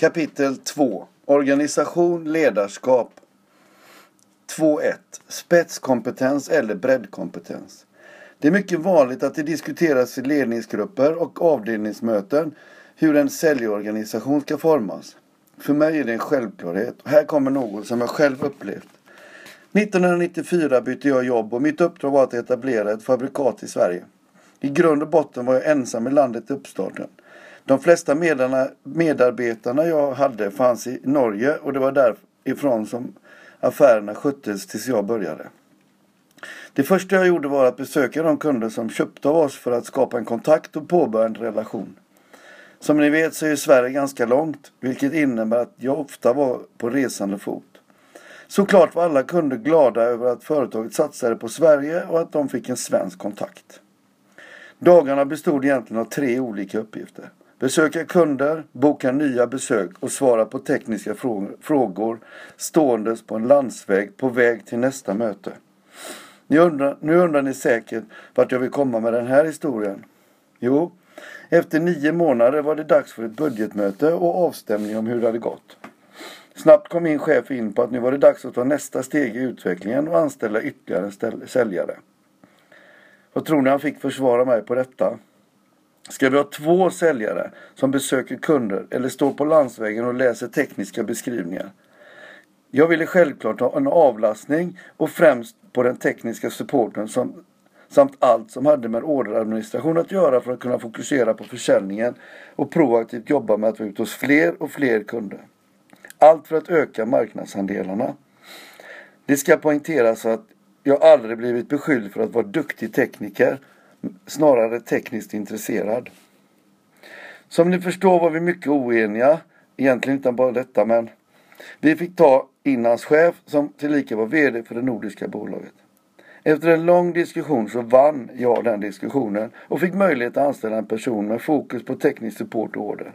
Kapitel 2 Organisation, ledarskap 2.1 Spetskompetens eller breddkompetens Det är mycket vanligt att det diskuteras i ledningsgrupper och avdelningsmöten hur en säljorganisation ska formas. För mig är det en självklarhet. Här kommer något som jag själv upplevt. 1994 bytte jag jobb och mitt uppdrag var att etablera ett fabrikat i Sverige. I grund och botten var jag ensam i landet i uppstarten. De flesta medarbetarna jag hade fanns i Norge och det var därifrån som affärerna sköttes tills jag började. Det första jag gjorde var att besöka de kunder som köpte av oss för att skapa en kontakt och påbörja en relation. Som ni vet så är Sverige ganska långt, vilket innebär att jag ofta var på resande fot. Såklart var alla kunder glada över att företaget satsade på Sverige och att de fick en svensk kontakt. Dagarna bestod egentligen av tre olika uppgifter. Besöka kunder, boka nya besök och svara på tekniska frågor ståendes på en landsväg på väg till nästa möte. Nu undrar, nu undrar ni säkert vart jag vill komma med den här historien. Jo, efter nio månader var det dags för ett budgetmöte och avstämning om hur det hade gått. Snabbt kom min chef in på att nu var det dags att ta nästa steg i utvecklingen och anställa ytterligare en säljare. Vad tror ni han fick försvara mig på detta? Ska vi ha två säljare som besöker kunder eller står på landsvägen och läser tekniska beskrivningar? Jag ville självklart ha en avlastning och främst på den tekniska supporten som, samt allt som hade med orderadministration att göra för att kunna fokusera på försäljningen och proaktivt jobba med att vara ute hos fler och fler kunder. Allt för att öka marknadsandelarna. Det ska poängteras att jag aldrig blivit beskylld för att vara duktig tekniker snarare tekniskt intresserad. Som ni förstår var vi mycket oeniga, egentligen inte bara detta men vi fick ta in hans chef som tillika var VD för det nordiska bolaget. Efter en lång diskussion så vann jag den diskussionen och fick möjlighet att anställa en person med fokus på teknisk support och order.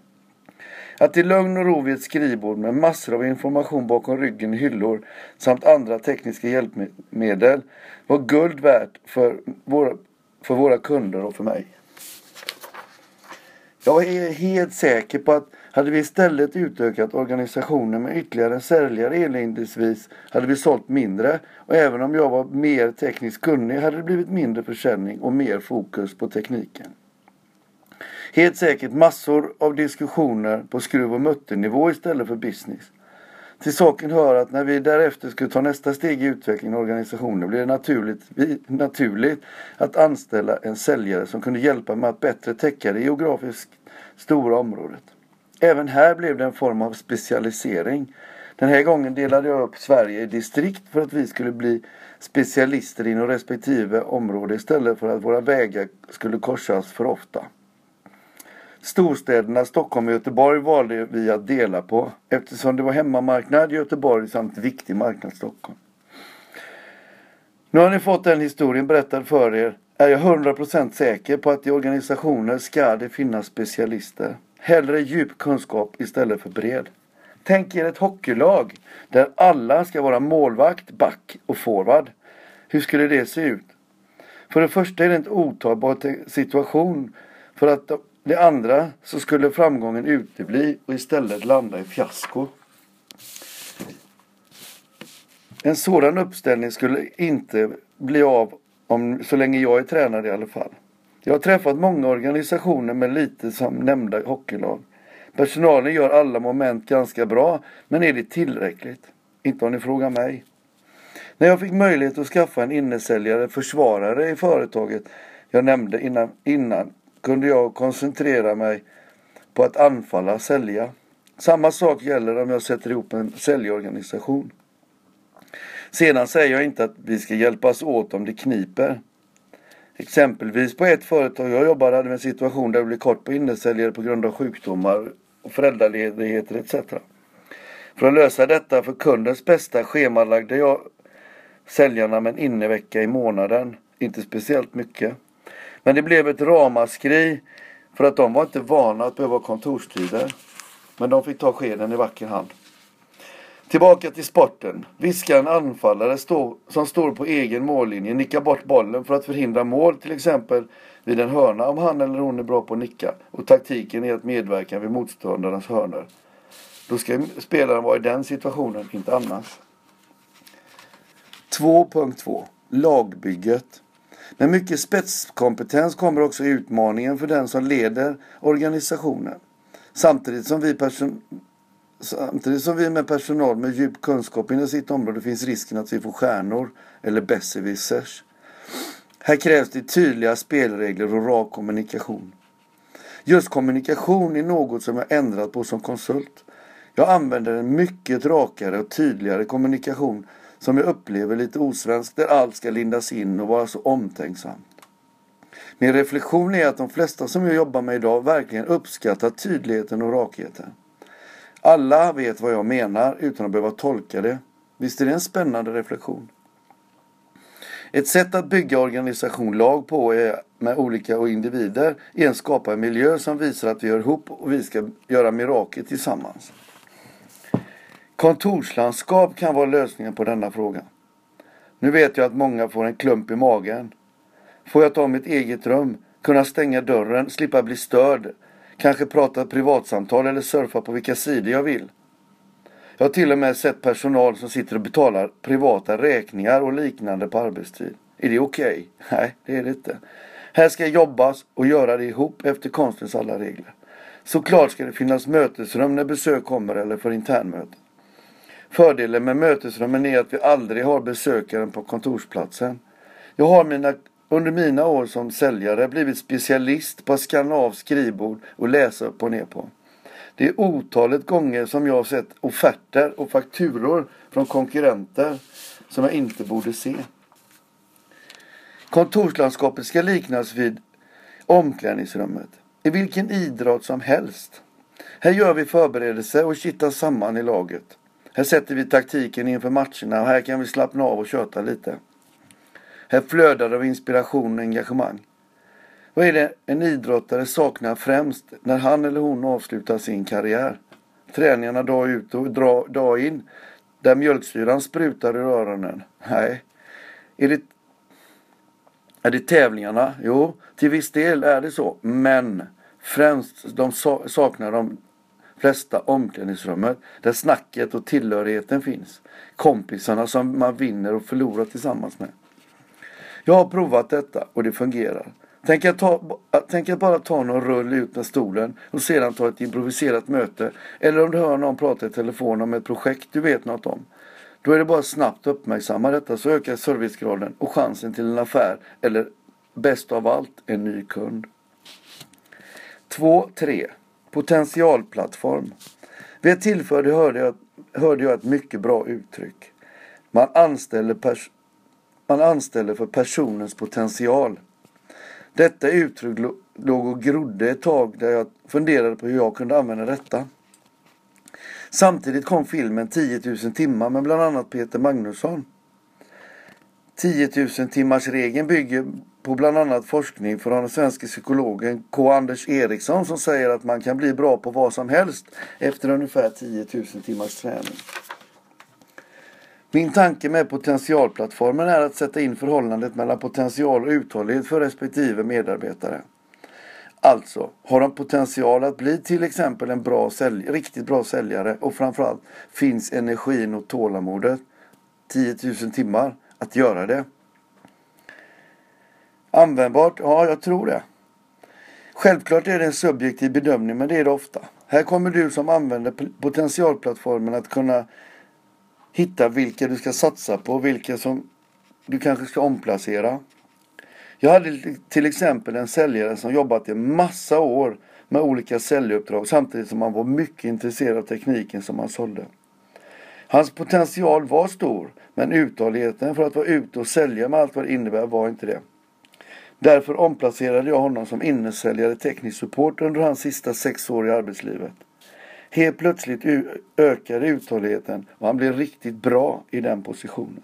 Att i lugn och ro vid ett skrivbord med massor av information bakom ryggen i hyllor samt andra tekniska hjälpmedel var guld värt för våra för våra kunder och för mig. Jag är helt säker på att hade vi istället utökat organisationen med ytterligare säljare inledningsvis hade vi sålt mindre och även om jag var mer tekniskt kunnig hade det blivit mindre försäljning och mer fokus på tekniken. Helt säkert massor av diskussioner på skruv och mutternivå istället för business. Till saken hör att när vi därefter skulle ta nästa steg i utvecklingen av organisationen blev det naturligt, naturligt att anställa en säljare som kunde hjälpa med att bättre täcka det geografiskt stora området. Även här blev det en form av specialisering. Den här gången delade jag upp Sverige i distrikt för att vi skulle bli specialister inom respektive område istället för att våra vägar skulle korsas för ofta. Storstäderna Stockholm och Göteborg valde vi att dela på eftersom det var hemmamarknad i Göteborg samt viktig marknad Stockholm. Nu har ni fått den historien berättad för er är jag 100% säker på att i organisationer ska det finnas specialister. Hellre djup kunskap istället för bred. Tänk er ett hockeylag där alla ska vara målvakt, back och forward. Hur skulle det se ut? För det första är det en otagbar situation för att det andra så skulle framgången utebli och istället landa i fiasko. En sådan uppställning skulle inte bli av om, så länge jag är tränare i alla fall. Jag har träffat många organisationer med lite som nämnda hockeylag. Personalen gör alla moment ganska bra, men är det tillräckligt? Inte om ni frågar mig. När jag fick möjlighet att skaffa en innesäljare, försvarare i företaget jag nämnde innan, innan kunde jag koncentrera mig på att anfalla, sälja. Samma sak gäller om jag sätter ihop en säljorganisation. Sedan säger jag inte att vi ska hjälpas åt om det kniper. Exempelvis på ett företag jag jobbade hade vi en situation där vi blev kort på innesäljare på grund av sjukdomar och föräldraledigheter etc. För att lösa detta för kundens bästa schemalagde jag säljarna med en innevecka i månaden. Inte speciellt mycket. Men det blev ett ramaskri för att de var inte vana att behöva kontorstider. Men de fick ta skeden i vacker hand. Tillbaka till sporten. Viska en anfallare stå, som står på egen mållinje nicka bort bollen för att förhindra mål till exempel vid en hörna om han eller hon är bra på att nicka och taktiken är att medverka vid motståndarens hörnor. Då ska spelaren vara i den situationen, inte annars. 2.2 Lagbygget. Med mycket spetskompetens kommer också utmaningen för den som leder organisationen. Samtidigt som vi, person Samtidigt som vi med personal med djup kunskap inom sitt område finns risken att vi får stjärnor eller besserwissers. Här krävs det tydliga spelregler och rak kommunikation. Just kommunikation är något som jag ändrat på som konsult. Jag använder en mycket rakare och tydligare kommunikation som jag upplever lite osvensk där allt ska lindas in och vara så omtänksamt. Min reflektion är att de flesta som jag jobbar med idag verkligen uppskattar tydligheten och rakheten. Alla vet vad jag menar utan att behöva tolka det. Visst är det en spännande reflektion? Ett sätt att bygga organisation lag på är med olika och individer är att skapa en miljö som visar att vi hör ihop och vi ska göra mirakel tillsammans. Kontorslandskap kan vara lösningen på denna fråga. Nu vet jag att många får en klump i magen. Får jag ta mitt eget rum, kunna stänga dörren, slippa bli störd, kanske prata privatsamtal eller surfa på vilka sidor jag vill. Jag har till och med sett personal som sitter och betalar privata räkningar och liknande på arbetstid. Är det okej? Okay? Nej, det är det inte. Här ska jobbas och göra det ihop efter konstens alla regler. Såklart ska det finnas mötesrum när besök kommer eller för internmöten. Fördelen med mötesrummen är att vi aldrig har besökaren på kontorsplatsen. Jag har mina, under mina år som säljare blivit specialist på att skanna av skrivbord och läsa upp och ner på. Det är otalet gånger som jag har sett offerter och fakturor från konkurrenter som jag inte borde se. Kontorslandskapet ska liknas vid omklädningsrummet. I vilken idrott som helst. Här gör vi förberedelser och kittar samman i laget. Här sätter vi taktiken inför matcherna och här kan vi slappna av och köta lite. Här flödar det av inspiration och engagemang. Vad är det en idrottare saknar främst när han eller hon avslutar sin karriär? Träningarna dag ut och dag in. Där mjölksyran sprutar ur öronen? Nej. Är det, är det tävlingarna? Jo, till viss del är det så. Men främst de saknar de flesta omklädningsrummet där snacket och tillhörigheten finns. Kompisarna som man vinner och förlorar tillsammans med. Jag har provat detta och det fungerar. Tänk att, ta, tänk att bara ta någon rull ut med stolen och sedan ta ett improviserat möte. Eller om du hör någon prata i telefon om ett projekt du vet något om. Då är det bara snabbt att uppmärksamma detta så ökar servicegraden och chansen till en affär eller bäst av allt en ny kund. 2. 3. Potentialplattform. Vid ett tillfälle hörde jag, hörde jag ett mycket bra uttryck. Man anställer, pers man anställer för personens potential. Detta uttryck låg och grodde ett tag där jag funderade på hur jag kunde använda detta. Samtidigt kom filmen 10 000 timmar med bland annat Peter Magnusson. 10 000 timmars regeln bygger på bland annat forskning från den svenska psykologen K. Anders Eriksson som säger att man kan bli bra på vad som helst efter ungefär 10 000 timmars träning. Min tanke med potentialplattformen är att sätta in förhållandet mellan potential och uthållighet för respektive medarbetare. Alltså, har de potential att bli till exempel en bra sälj, riktigt bra säljare och framförallt finns energin och tålamodet, 10 000 timmar, att göra det. Användbart? Ja, jag tror det. Självklart är det en subjektiv bedömning, men det är det ofta. Här kommer du som använder potentialplattformen att kunna hitta vilka du ska satsa på, vilka som du kanske ska omplacera. Jag hade till exempel en säljare som jobbat i massa år med olika säljuppdrag samtidigt som han var mycket intresserad av tekniken som han sålde. Hans potential var stor, men uthålligheten för att vara ute och sälja med allt vad det innebär var inte det. Därför omplacerade jag honom som innesäljare teknisk support under hans sista sex år i arbetslivet. Helt plötsligt ökade uthålligheten och han blev riktigt bra i den positionen.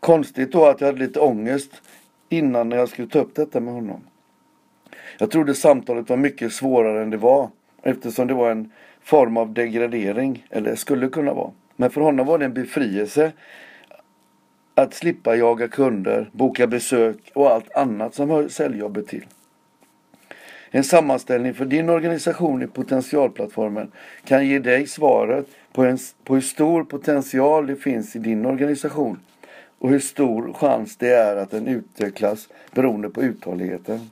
Konstigt då att jag hade lite ångest innan när jag skulle ta upp detta med honom. Jag trodde samtalet var mycket svårare än det var eftersom det var en form av degradering, eller skulle kunna vara. Men för honom var det en befrielse att slippa jaga kunder, boka besök och allt annat som hör säljjobbet till. En sammanställning för din organisation i potentialplattformen kan ge dig svaret på, en, på hur stor potential det finns i din organisation och hur stor chans det är att den utvecklas beroende på uthålligheten.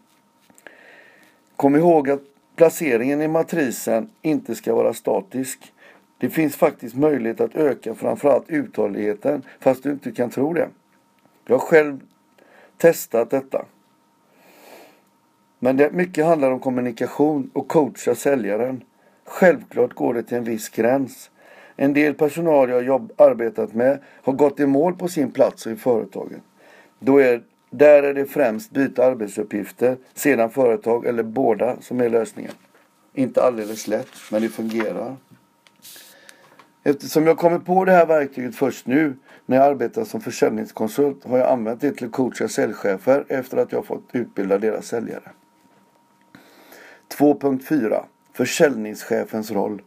Kom ihåg att placeringen i matrisen inte ska vara statisk. Det finns faktiskt möjlighet att öka framförallt uthålligheten fast du inte kan tro det. Jag har själv testat detta. Men det, mycket handlar om kommunikation och coacha säljaren. Självklart går det till en viss gräns. En del personal jag jobb, arbetat med har gått i mål på sin plats i företaget. Då är, där är det främst byta arbetsuppgifter, sedan företag eller båda som är lösningen. Inte alldeles lätt, men det fungerar. Eftersom jag kommit på det här verktyget först nu när jag arbetar som försäljningskonsult har jag använt det till att coacha säljchefer efter att jag fått utbilda deras säljare. 2.4 Försäljningschefens roll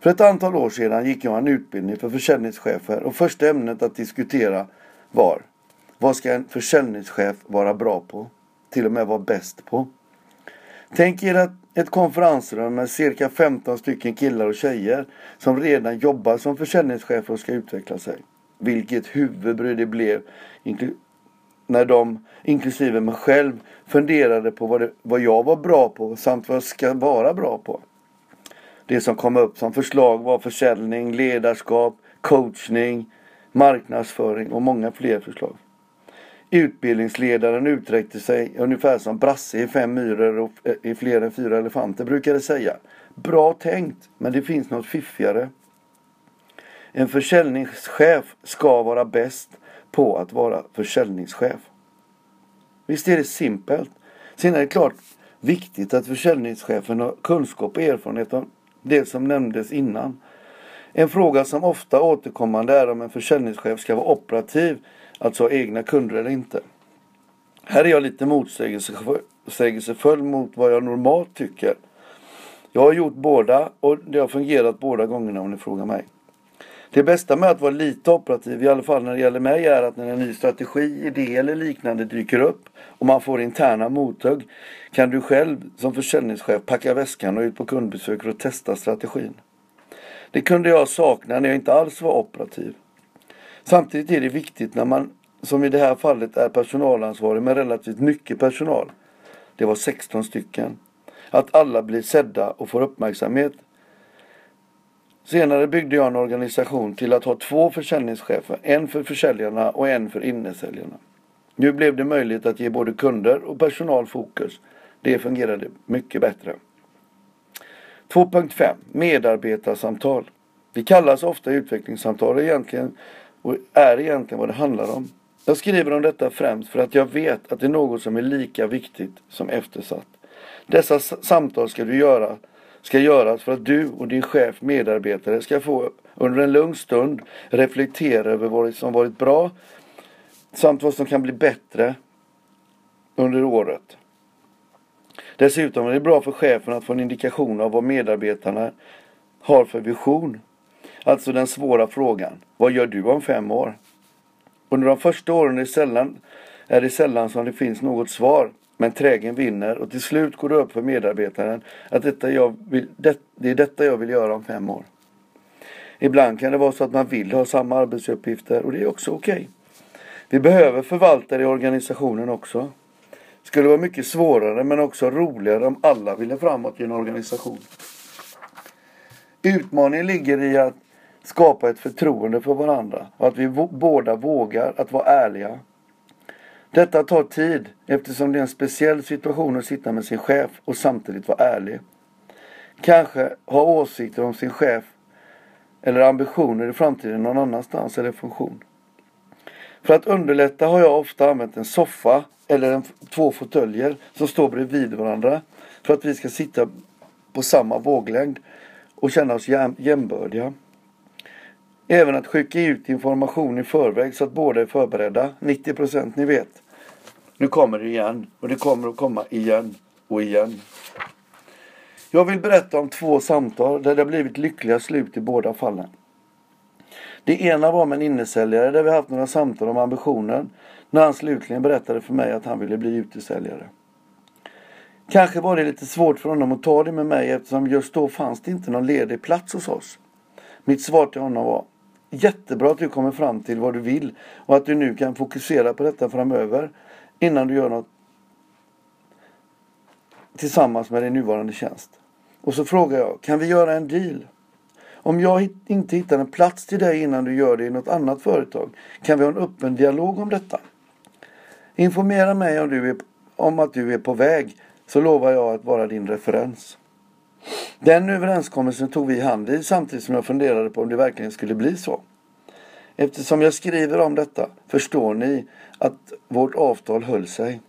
För ett antal år sedan gick jag en utbildning för försäljningschefer och första ämnet att diskutera var Vad ska en försäljningschef vara bra på? Till och med vara bäst på? Tänk er att ett konferensrum med cirka 15 stycken killar och tjejer som redan jobbar som försäljningschefer och ska utveckla sig. Vilket huvudbry det blev när de, inklusive mig själv, funderade på vad, det, vad jag var bra på samt vad jag ska vara bra på. Det som kom upp som förslag var försäljning, ledarskap, coachning, marknadsföring och många fler förslag. Utbildningsledaren uttryckte sig ungefär som Brasse i Fem myror och eh, i fler än fyra elefanter brukade säga. Bra tänkt, men det finns något fiffigare. En försäljningschef ska vara bäst på att vara försäljningschef. Visst är det simpelt? Sen är det klart viktigt att försäljningschefen har kunskap och erfarenhet om det som nämndes innan. En fråga som ofta återkommande är om en försäljningschef ska vara operativ, alltså ha egna kunder eller inte. Här är jag lite motsägelsefull mot vad jag normalt tycker. Jag har gjort båda och det har fungerat båda gångerna om ni frågar mig. Det bästa med att vara lite operativ, i alla fall när det gäller mig, är att när en ny strategi, idé eller liknande dyker upp och man får interna mothugg kan du själv som försäljningschef packa väskan och ut på kundbesök för att testa strategin. Det kunde jag sakna när jag inte alls var operativ. Samtidigt är det viktigt när man, som i det här fallet, är personalansvarig med relativt mycket personal. Det var 16 stycken. Att alla blir sedda och får uppmärksamhet Senare byggde jag en organisation till att ha två försäljningschefer, en för försäljarna och en för innesäljarna. Nu blev det möjligt att ge både kunder och personal fokus. Det fungerade mycket bättre. 2.5 Medarbetarsamtal. Det kallas ofta utvecklingssamtal egentligen och är egentligen vad det handlar om. Jag skriver om detta främst för att jag vet att det är något som är lika viktigt som eftersatt. Dessa samtal ska du göra ska göras för att du och din chef medarbetare ska få under en lugn stund reflektera över vad som varit bra samt vad som kan bli bättre under året. Dessutom är det bra för chefen att få en indikation av vad medarbetarna har för vision. Alltså den svåra frågan. Vad gör du om fem år? Under de första åren är, sällan, är det sällan som det finns något svar. Men trägen vinner och till slut går det upp för medarbetaren att detta jag vill, det, det är detta jag vill göra om fem år. Ibland kan det vara så att man vill ha samma arbetsuppgifter och det är också okej. Okay. Vi behöver förvaltare i organisationen också. Det skulle vara mycket svårare men också roligare om alla ville framåt i en organisation. Utmaningen ligger i att skapa ett förtroende för varandra och att vi båda vågar att vara ärliga detta tar tid eftersom det är en speciell situation att sitta med sin chef och samtidigt vara ärlig. Kanske ha åsikter om sin chef eller ambitioner i framtiden någon annanstans eller funktion. För att underlätta har jag ofta använt en soffa eller en, två fåtöljer som står bredvid varandra för att vi ska sitta på samma våglängd och känna oss jäm, jämbördiga. Även att skicka ut information i förväg så att båda är förberedda. 90 procent ni vet. Nu kommer det igen och det kommer att komma igen och igen. Jag vill berätta om två samtal där det har blivit lyckliga slut i båda fallen. Det ena var med en innesäljare där vi haft några samtal om ambitionen när han slutligen berättade för mig att han ville bli utesäljare. Kanske var det lite svårt för honom att ta det med mig eftersom just då fanns det inte någon ledig plats hos oss. Mitt svar till honom var Jättebra att du kommer fram till vad du vill och att du nu kan fokusera på detta framöver innan du gör något tillsammans med din nuvarande tjänst. Och så frågar jag, kan vi göra en deal? Om jag inte hittar en plats till dig innan du gör det i något annat företag, kan vi ha en öppen dialog om detta? Informera mig om, du är, om att du är på väg, så lovar jag att vara din referens. Den överenskommelsen tog vi hand i samtidigt som jag funderade på om det verkligen skulle bli så. Eftersom jag skriver om detta förstår ni att vårt avtal höll sig.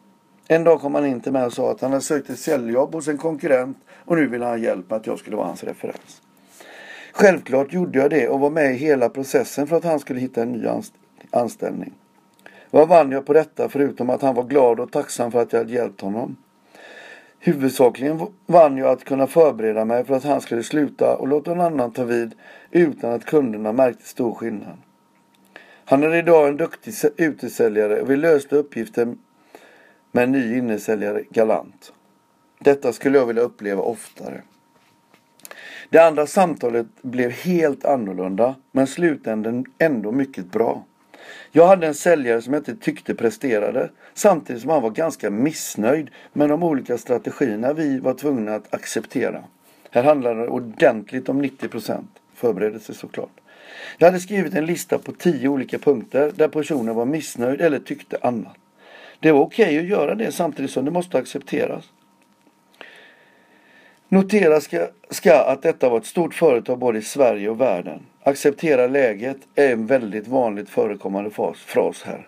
En dag kom han in till mig och sa att han hade sökt ett säljjobb hos en konkurrent och nu ville han ha hjälp med att jag skulle vara hans referens. Självklart gjorde jag det och var med i hela processen för att han skulle hitta en ny anställning. Vad vann jag på detta förutom att han var glad och tacksam för att jag hade hjälpt honom? Huvudsakligen vann jag att kunna förbereda mig för att han skulle sluta och låta någon annan ta vid utan att kunderna märkte stor skillnad. Han är idag en duktig utesäljare och vi löste uppgiften med en ny innesäljare galant. Detta skulle jag vilja uppleva oftare. Det andra samtalet blev helt annorlunda men slutänden ändå mycket bra. Jag hade en säljare som jag inte tyckte presterade samtidigt som han var ganska missnöjd med de olika strategierna vi var tvungna att acceptera. Här handlar det ordentligt om 90% förberedelse såklart. Jag hade skrivit en lista på tio olika punkter där personen var missnöjd eller tyckte annat. Det var okej okay att göra det samtidigt som det måste accepteras. Notera ska, ska att detta var ett stort företag både i Sverige och världen. Acceptera läget är en väldigt vanligt förekommande fras här.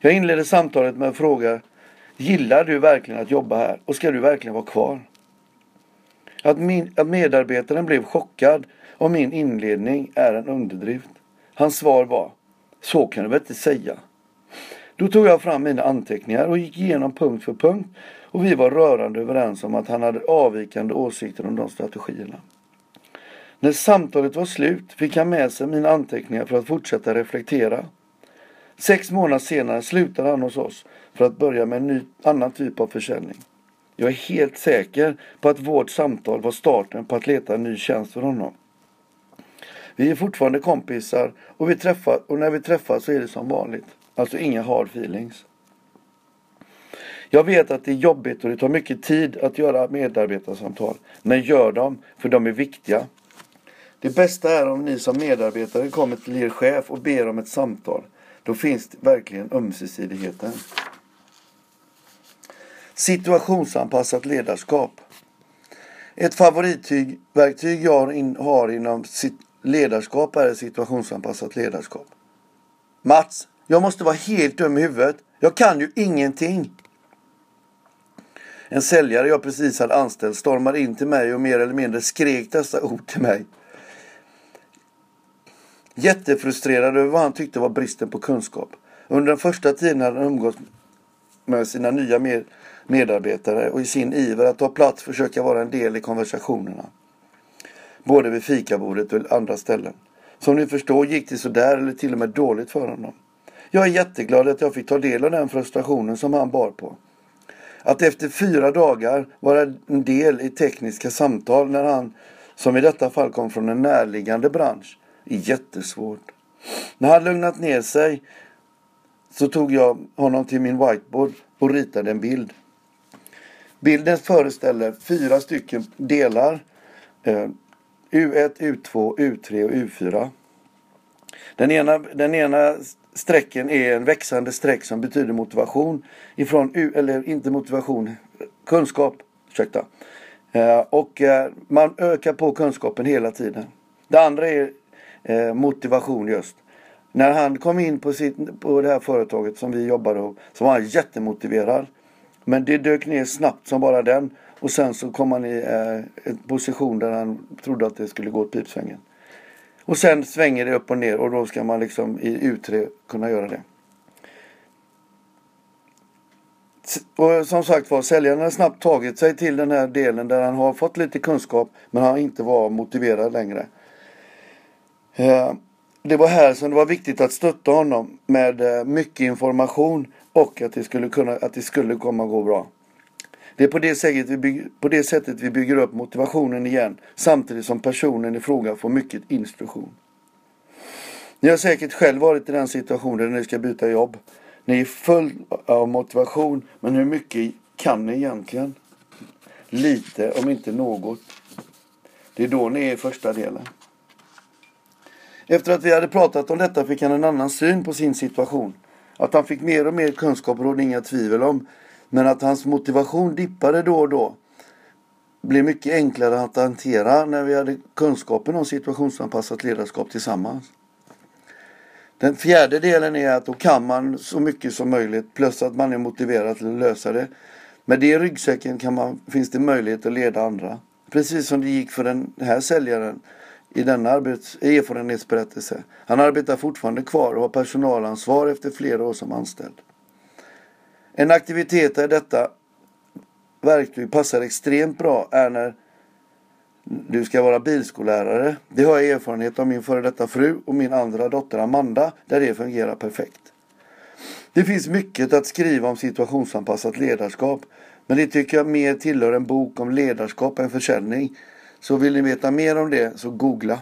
Jag inledde samtalet med att fråga Gillar du verkligen att jobba här och ska du verkligen vara kvar? Att, min, att medarbetaren blev chockad av min inledning är en underdrift. Hans svar var Så kan du väl inte säga? Då tog jag fram mina anteckningar och gick igenom punkt för punkt och vi var rörande överens om att han hade avvikande åsikter om de strategierna. När samtalet var slut fick han med sig mina anteckningar för att fortsätta reflektera. Sex månader senare slutade han hos oss för att börja med en ny, annan typ av försäljning. Jag är helt säker på att vårt samtal var starten på att leta en ny tjänst för honom. Vi är fortfarande kompisar och, vi träffar, och när vi träffas så är det som vanligt. Alltså inga hard feelings. Jag vet att det är jobbigt och det tar mycket tid att göra medarbetarsamtal. Men gör dem, för de är viktiga. Det bästa är om ni som medarbetare kommer till er chef och ber om ett samtal. Då finns verkligen ömsesidigheten. Situationsanpassat ledarskap. Ett favoritverktyg jag har inom ledarskap är situationsanpassat ledarskap. Mats, jag måste vara helt dum i huvudet. Jag kan ju ingenting. En säljare jag precis hade anställt stormade in till mig och mer eller mindre skrek dessa ord till mig. Jättefrustrerad över vad han tyckte var bristen på kunskap. Under den första tiden hade han umgåtts med sina nya medarbetare och i sin iver att ta plats försöka vara en del i konversationerna. Både vid fikabordet och andra ställen. Som ni förstår gick det sådär eller till och med dåligt för honom. Jag är jätteglad att jag fick ta del av den frustrationen som han bar på. Att efter fyra dagar vara en del i tekniska samtal när han, som i detta fall kom från en närliggande bransch, är jättesvårt. När han lugnat ner sig så tog jag honom till min whiteboard och ritade en bild. Bilden föreställer fyra stycken delar. U1, U2, U3 och U4. Den ena, den ena strecken är en växande streck som betyder motivation. Ifrån, eller inte motivation, kunskap. Ursäkta. Eh, och eh, man ökar på kunskapen hela tiden. Det andra är eh, motivation just. När han kom in på, sitt, på det här företaget som vi jobbade på så var han jättemotiverad. Men det dök ner snabbt som bara den. Och sen så kom han i eh, en position där han trodde att det skulle gå åt pipsvängen. Och sen svänger det upp och ner och då ska man liksom i U3 kunna göra det. Och som sagt var, säljaren har snabbt tagit sig till den här delen där han har fått lite kunskap men han inte var motiverad längre. Eh, det var här som det var viktigt att stötta honom med eh, mycket information och att det skulle, kunna, att det skulle komma gå bra. Det är på det, sättet vi bygger, på det sättet vi bygger upp motivationen igen samtidigt som personen i fråga får mycket instruktion. Ni har säkert själv varit i den situationen när ni ska byta jobb. Ni är full av motivation men hur mycket kan ni egentligen? Lite om inte något. Det är då ni är i första delen. Efter att vi hade pratat om detta fick han en annan syn på sin situation. Att han fick mer och mer kunskap rådde inga tvivel om. Men att hans motivation dippade då och då blev mycket enklare att hantera när vi hade kunskapen om situationsanpassat ledarskap tillsammans. Den fjärde delen är att då kan man så mycket som möjligt plus att man är motiverad till att lösa det. Med det i ryggsäcken kan man, finns det möjlighet att leda andra. Precis som det gick för den här säljaren i denna arbets, erfarenhetsberättelse. Han arbetar fortfarande kvar och har personalansvar efter flera år som anställd. En aktivitet där detta verktyg passar extremt bra är när du ska vara bilskollärare. Det har jag erfarenhet av min före detta fru och min andra dotter Amanda där det fungerar perfekt. Det finns mycket att skriva om situationsanpassat ledarskap men det tycker jag mer tillhör en bok om ledarskap än försäljning. Så vill ni veta mer om det så googla.